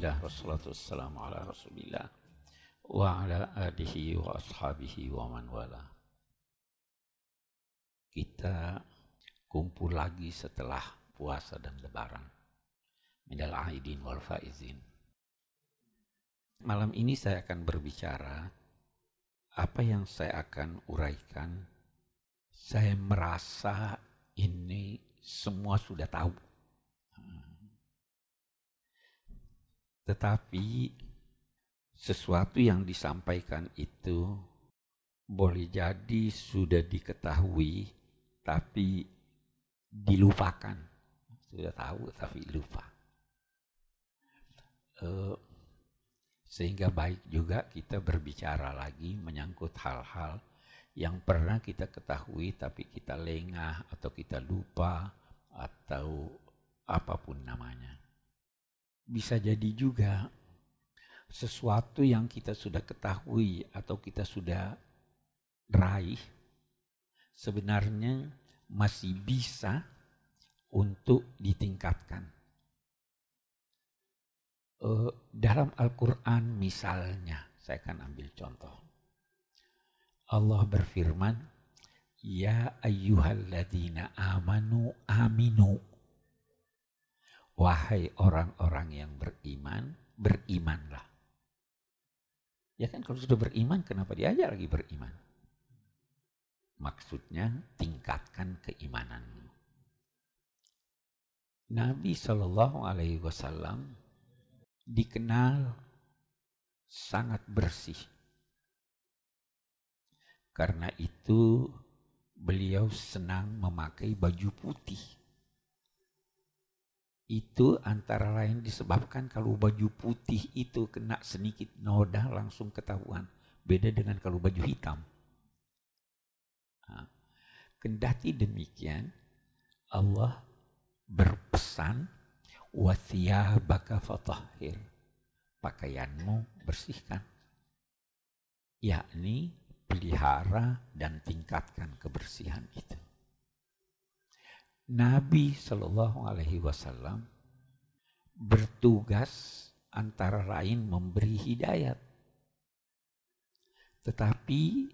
Alhamdulillah wassalatu wassalamu ala rasulillah wa ala alihi wa ashabihi wa man wala. Kita kumpul lagi setelah puasa dan lebaran. Minal aidin wal faizin. Malam ini saya akan berbicara apa yang saya akan uraikan. Saya merasa ini semua sudah tahu Tetapi sesuatu yang disampaikan itu boleh jadi sudah diketahui tapi dilupakan. Sudah tahu tapi lupa. Uh, sehingga baik juga kita berbicara lagi menyangkut hal-hal yang pernah kita ketahui tapi kita lengah atau kita lupa atau apa pun namanya bisa jadi juga sesuatu yang kita sudah ketahui atau kita sudah raih sebenarnya masih bisa untuk ditingkatkan. Uh, dalam Al-Quran misalnya, saya akan ambil contoh. Allah berfirman, Ya ayyuhalladzina amanu aminu Wahai orang-orang yang beriman, berimanlah. Ya kan kalau sudah beriman, kenapa diajar lagi beriman? Maksudnya tingkatkan keimananmu. Nabi Shallallahu Alaihi Wasallam dikenal sangat bersih. Karena itu beliau senang memakai baju putih itu antara lain disebabkan kalau baju putih itu kena sedikit noda langsung ketahuan. Beda dengan kalau baju hitam. Nah, kendati demikian, Allah berpesan baka fatahhir. Pakaianmu bersihkan. Yakni pelihara dan tingkatkan kebersihan itu. Nabi Shallallahu Alaihi Wasallam bertugas antara lain memberi hidayat. Tetapi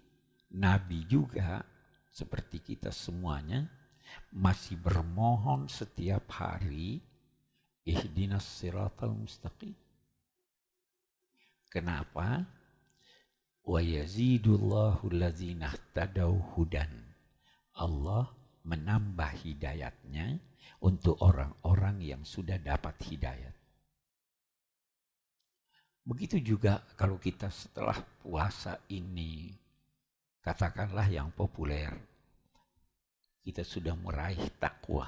Nabi juga seperti kita semuanya masih bermohon setiap hari ihdinas siratal mustaqim. Kenapa? Wa yazidullahu allazina hudan. Allah menambah hidayatnya untuk orang-orang yang sudah dapat hidayat. Begitu juga kalau kita setelah puasa ini, katakanlah yang populer, kita sudah meraih takwa,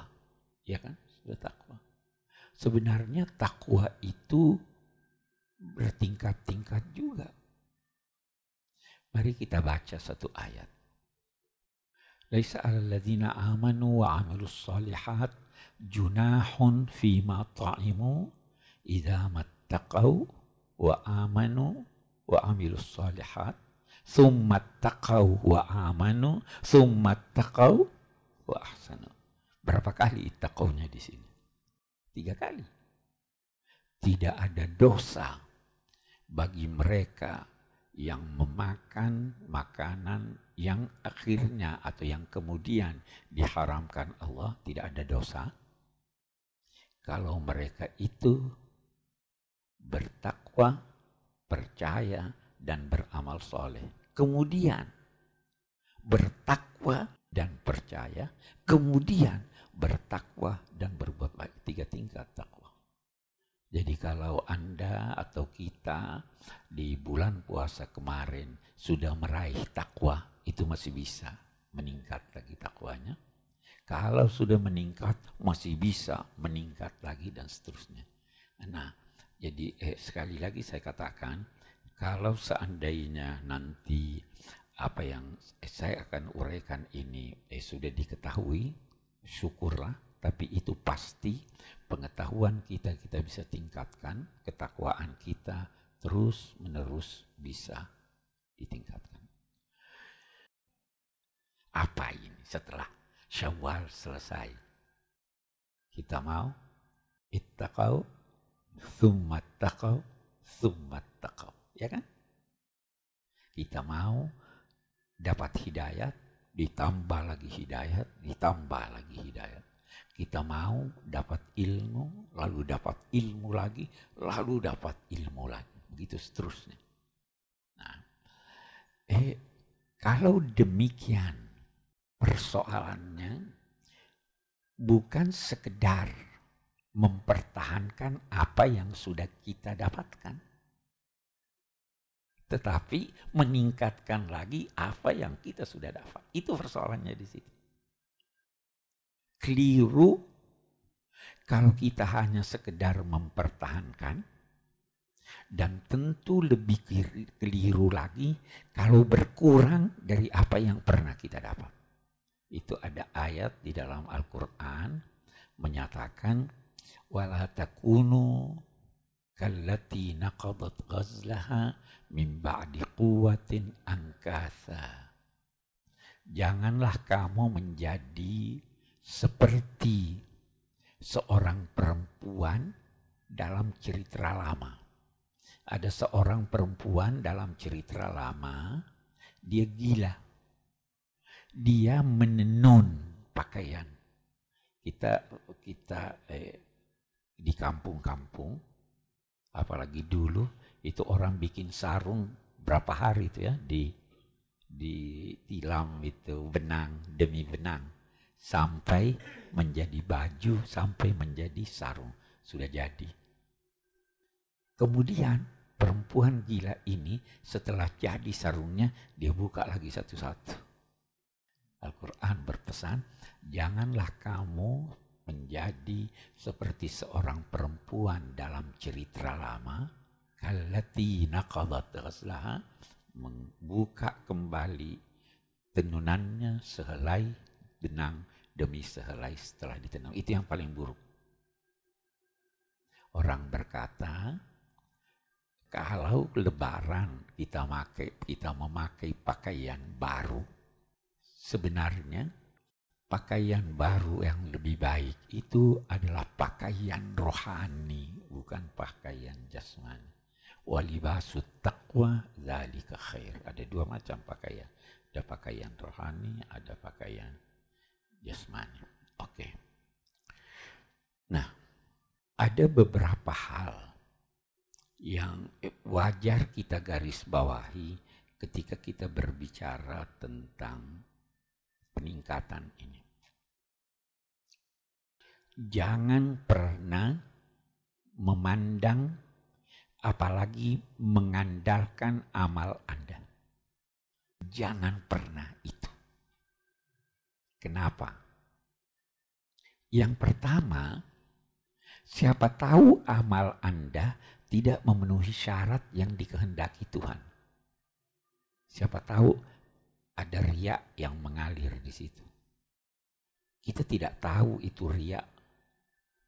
ya kan? Sudah takwa. Sebenarnya takwa itu bertingkat-tingkat juga. Mari kita baca satu ayat. ليس على الذين آمنوا وعملوا الصالحات جناح فيما طعموا إذا ما اتقوا وآمنوا وعملوا الصالحات ثم اتقوا وآمنوا ثم اتقوا وأحسنوا Berapa kali ittaqawnya di sini? Tiga kali. Tidak ada dosa bagi mereka yang memakan makanan yang akhirnya atau yang kemudian diharamkan Allah tidak ada dosa kalau mereka itu bertakwa, percaya dan beramal soleh. Kemudian bertakwa dan percaya, kemudian bertakwa dan berbuat baik. Tiga tingkat takwa. Jadi kalau Anda atau kita di bulan puasa kemarin sudah meraih takwa, itu masih bisa meningkat lagi takwanya. Kalau sudah meningkat, masih bisa meningkat lagi dan seterusnya. Nah, jadi eh, sekali lagi saya katakan, kalau seandainya nanti apa yang eh, saya akan uraikan ini eh, sudah diketahui, syukurlah tapi itu pasti pengetahuan kita kita bisa tingkatkan, ketakwaan kita terus menerus bisa ditingkatkan. Apa ini setelah Syawal selesai? Kita mau ittaqau thumma taqaw, thumma taqaw. Ya kan? Kita mau dapat hidayat, ditambah lagi hidayat, ditambah lagi hidayat. Kita mau dapat ilmu, lalu dapat ilmu lagi, lalu dapat ilmu lagi. Begitu seterusnya. Nah, eh, kalau demikian persoalannya bukan sekedar mempertahankan apa yang sudah kita dapatkan tetapi meningkatkan lagi apa yang kita sudah dapat. Itu persoalannya di situ. Keliru kalau kita hanya sekedar mempertahankan dan tentu lebih keliru lagi kalau berkurang dari apa yang pernah kita dapat. Itu ada ayat di dalam Al-Qur'an menyatakan wala takunu kallati naqadat ghazlaha min ba'di quwwatin angkasa. Janganlah kamu menjadi seperti seorang perempuan dalam cerita lama. Ada seorang perempuan dalam cerita lama, dia gila. Dia menenun pakaian. Kita kita eh, di kampung-kampung apalagi dulu itu orang bikin sarung berapa hari itu ya di di tilam itu benang demi benang sampai menjadi baju sampai menjadi sarung. Sudah jadi. Kemudian perempuan gila ini setelah jadi sarungnya dia buka lagi satu-satu Al-Quran berpesan janganlah kamu menjadi seperti seorang perempuan dalam cerita lama kallati naqadat membuka kembali tenunannya sehelai benang demi sehelai setelah ditenun itu yang paling buruk. Orang berkata kalau lebaran kita memakai kita memakai pakaian baru sebenarnya pakaian baru yang lebih baik itu adalah pakaian rohani, bukan pakaian jasmani. Walibasut taqwa zalika khair. Ada dua macam pakaian. Ada pakaian rohani, ada pakaian jasmani. Oke. Okay. Nah, ada beberapa hal yang wajar kita garis bawahi ketika kita berbicara tentang peningkatan ini. Jangan pernah memandang apalagi mengandalkan amal Anda. Jangan pernah itu. Kenapa? Yang pertama, siapa tahu amal Anda tidak memenuhi syarat yang dikehendaki Tuhan. Siapa tahu ada riak yang mengalir di situ. Kita tidak tahu itu riak.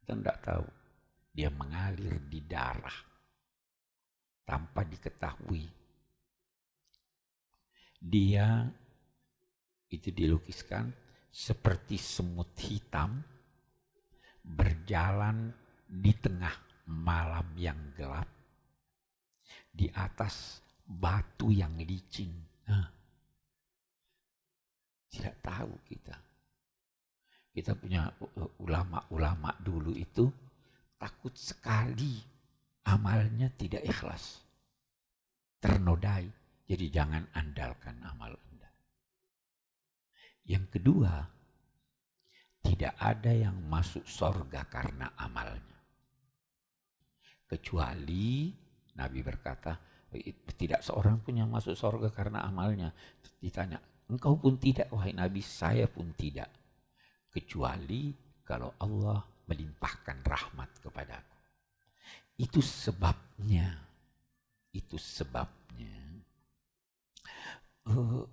Kita tidak tahu. Dia mengalir di darah. Tanpa diketahui. Dia itu dilukiskan seperti semut hitam berjalan di tengah malam yang gelap di atas batu yang licin. Nah, tidak tahu kita. Kita punya ulama-ulama dulu itu takut sekali amalnya tidak ikhlas. Ternodai. Jadi jangan andalkan amal Anda. Yang kedua, tidak ada yang masuk sorga karena amalnya. Kecuali Nabi berkata, tidak seorang pun yang masuk sorga karena amalnya. Ditanya, Engkau pun tidak, wahai Nabi, saya pun tidak. Kecuali kalau Allah melimpahkan rahmat kepadaku. Itu sebabnya, itu sebabnya uh,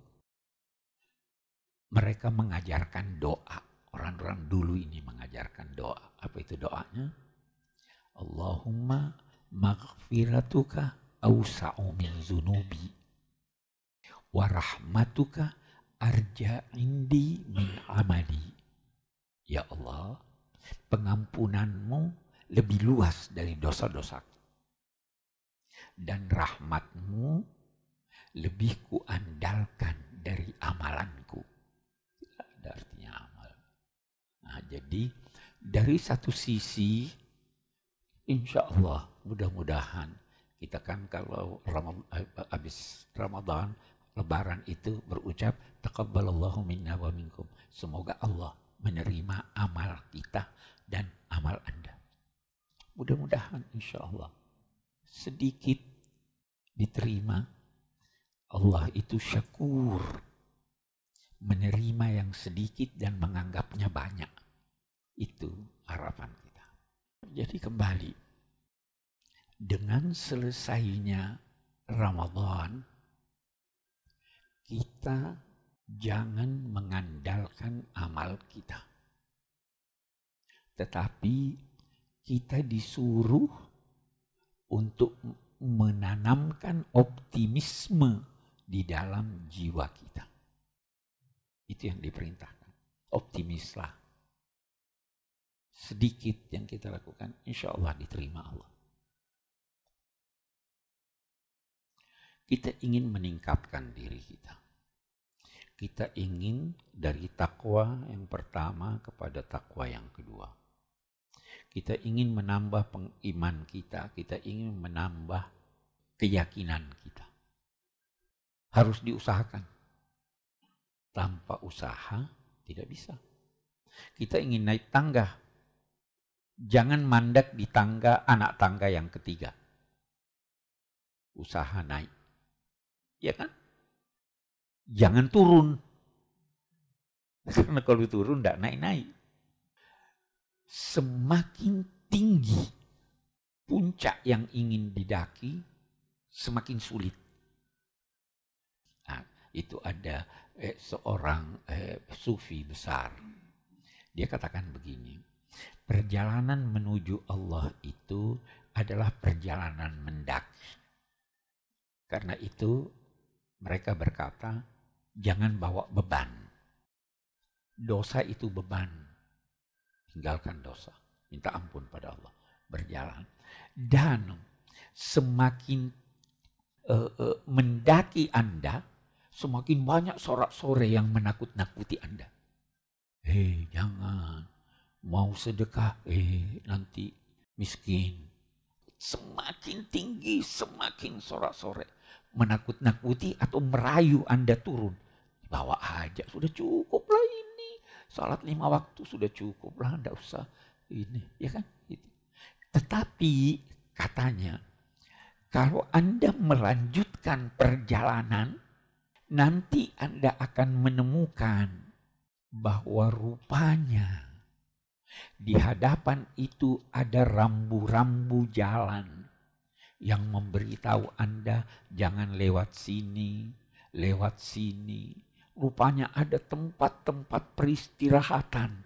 mereka mengajarkan doa. Orang-orang dulu ini mengajarkan doa. Apa itu doanya? Allahumma maghfiratuka awsa'u min zunubi warahmatuka arja indi min amali. Ya Allah, pengampunanmu lebih luas dari dosa-dosa. Dan rahmatmu lebih kuandalkan dari amalanku. Ada artinya amal. Nah, jadi dari satu sisi, insya Allah mudah-mudahan kita kan kalau eh, habis Ramadan, Lebaran itu berucap Taqabbalallahu minna wa minkum. Semoga Allah menerima amal kita dan amal Anda. Mudah-mudahan insya Allah sedikit diterima. Allah itu syakur. Menerima yang sedikit dan menganggapnya banyak. Itu harapan kita. Jadi kembali. Dengan selesainya Ramadan, kita jangan mengandalkan amal kita. Tetapi kita disuruh untuk menanamkan optimisme di dalam jiwa kita. Itu yang diperintahkan. Optimislah. Sedikit yang kita lakukan, insya Allah diterima Allah. Kita ingin meningkatkan diri kita. Kita ingin dari takwa yang pertama kepada takwa yang kedua. Kita ingin menambah pengiman kita, kita ingin menambah keyakinan kita. Harus diusahakan. Tanpa usaha tidak bisa. Kita ingin naik tangga. Jangan mandek di tangga anak tangga yang ketiga. Usaha naik. Ya kan? Jangan turun. Karena kalau turun tidak naik-naik. Semakin tinggi puncak yang ingin didaki, semakin sulit. Nah, itu ada eh, seorang eh, sufi besar. Dia katakan begini, perjalanan menuju Allah itu adalah perjalanan mendaki. Karena itu mereka berkata, jangan bawa beban. Dosa itu beban. Tinggalkan dosa. Minta ampun pada Allah. Berjalan. Dan semakin uh, uh, mendaki Anda, semakin banyak sorak-sore yang menakut-nakuti Anda. Hei, jangan. Mau sedekah, eh nanti miskin. Semakin tinggi, semakin sorak-sore menakut-nakuti atau merayu Anda turun. Bawa aja, sudah cukup lah ini. Salat lima waktu sudah cukup lah, Anda usah ini. Ya kan? Gitu. Tetapi katanya, kalau Anda melanjutkan perjalanan, nanti Anda akan menemukan bahwa rupanya di hadapan itu ada rambu-rambu jalan yang memberitahu Anda jangan lewat sini, lewat sini. Rupanya ada tempat-tempat peristirahatan.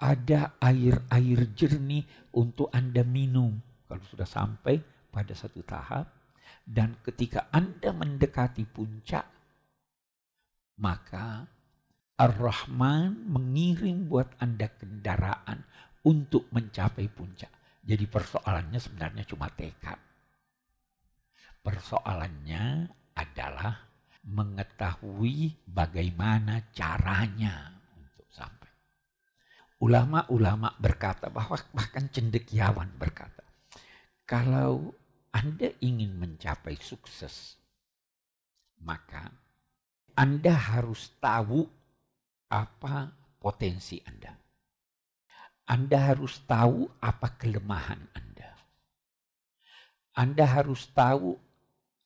Ada air-air jernih untuk Anda minum. Kalau sudah sampai pada satu tahap. Dan ketika Anda mendekati puncak, maka Ar-Rahman mengirim buat Anda kendaraan untuk mencapai puncak. Jadi persoalannya sebenarnya cuma tekad. Persoalannya adalah mengetahui bagaimana caranya untuk sampai. Ulama-ulama berkata bahwa bahkan cendekiawan berkata, kalau Anda ingin mencapai sukses, maka Anda harus tahu apa potensi Anda. Anda harus tahu apa kelemahan Anda. Anda harus tahu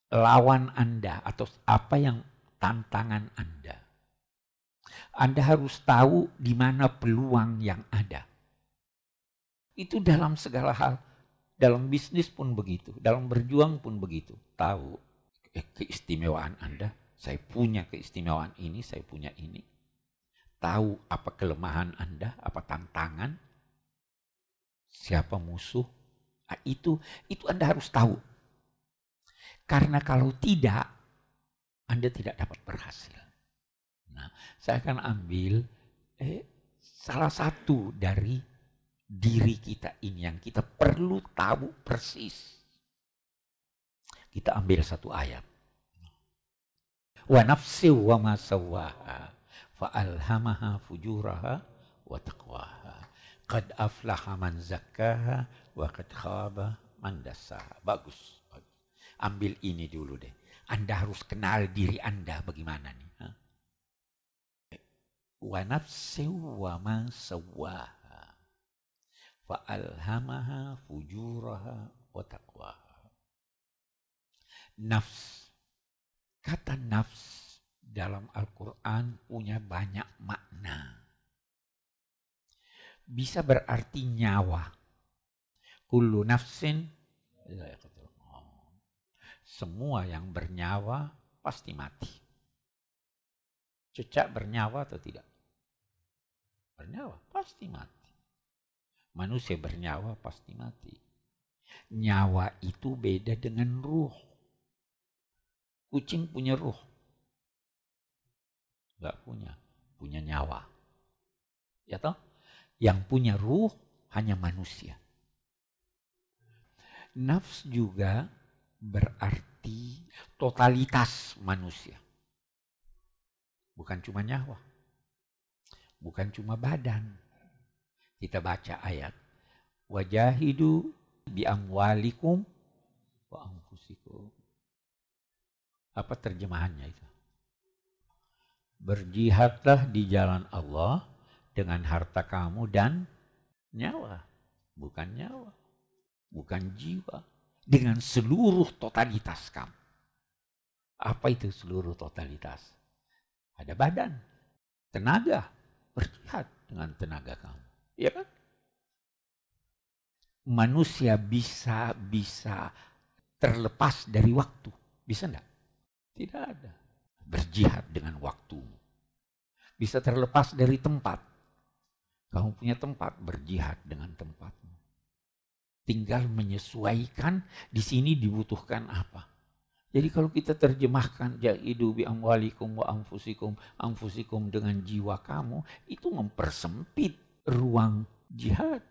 lawan Anda atau apa yang tantangan Anda. Anda harus tahu di mana peluang yang ada. Itu dalam segala hal. Dalam bisnis pun begitu, dalam berjuang pun begitu. Tahu eh, keistimewaan Anda, saya punya keistimewaan ini, saya punya ini. Tahu apa kelemahan Anda, apa tantangan, siapa musuh. Nah, itu itu Anda harus tahu. Karena kalau tidak, Anda tidak dapat berhasil. Nah, saya akan ambil eh, salah satu dari diri kita ini yang kita perlu tahu persis. Kita ambil satu ayat. Wa nafsi wa ma sawaha fa alhamaha fujuraha wa taqwaha. Qad aflaha man zakkaha wa qad khaba man dassaha. Bagus, bagus. Ambil ini dulu deh. Anda harus kenal diri Anda bagaimana nih. Ha? Wa nafsi wa ma sawaha fa'alhamaha fujuraha wa taqwaha. Nafs. Kata nafs dalam Al-Quran punya banyak makna. Bisa berarti nyawa. Kullu nafsin. Semua yang bernyawa pasti mati. Cecak bernyawa atau tidak? Bernyawa, pasti mati. Manusia bernyawa pasti mati. Nyawa itu beda dengan ruh. Kucing punya ruh. Gak punya. Punya nyawa. Ya toh? Yang punya ruh hanya manusia. Nafs juga berarti totalitas manusia. Bukan cuma nyawa. Bukan cuma badan kita baca ayat. Wajahidu bi amwalikum wa anfusikum. Apa terjemahannya itu? Berjihadlah di jalan Allah dengan harta kamu dan nyawa. Bukan nyawa. Bukan jiwa. Dengan seluruh totalitas kamu. Apa itu seluruh totalitas? Ada badan, tenaga, berjihad dengan tenaga kamu. Ya kan? Manusia bisa bisa terlepas dari waktu. Bisa enggak? Tidak ada. Berjihad dengan waktumu. Bisa terlepas dari tempat. Kamu punya tempat, berjihad dengan tempatmu. Tinggal menyesuaikan di sini dibutuhkan apa. Jadi kalau kita terjemahkan jahidu bi amwalikum wa anfusikum, anfusikum dengan jiwa kamu, itu mempersempit ruang jihad.